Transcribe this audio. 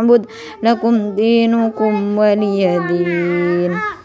ما أعبد لكم دينكم ولي دين.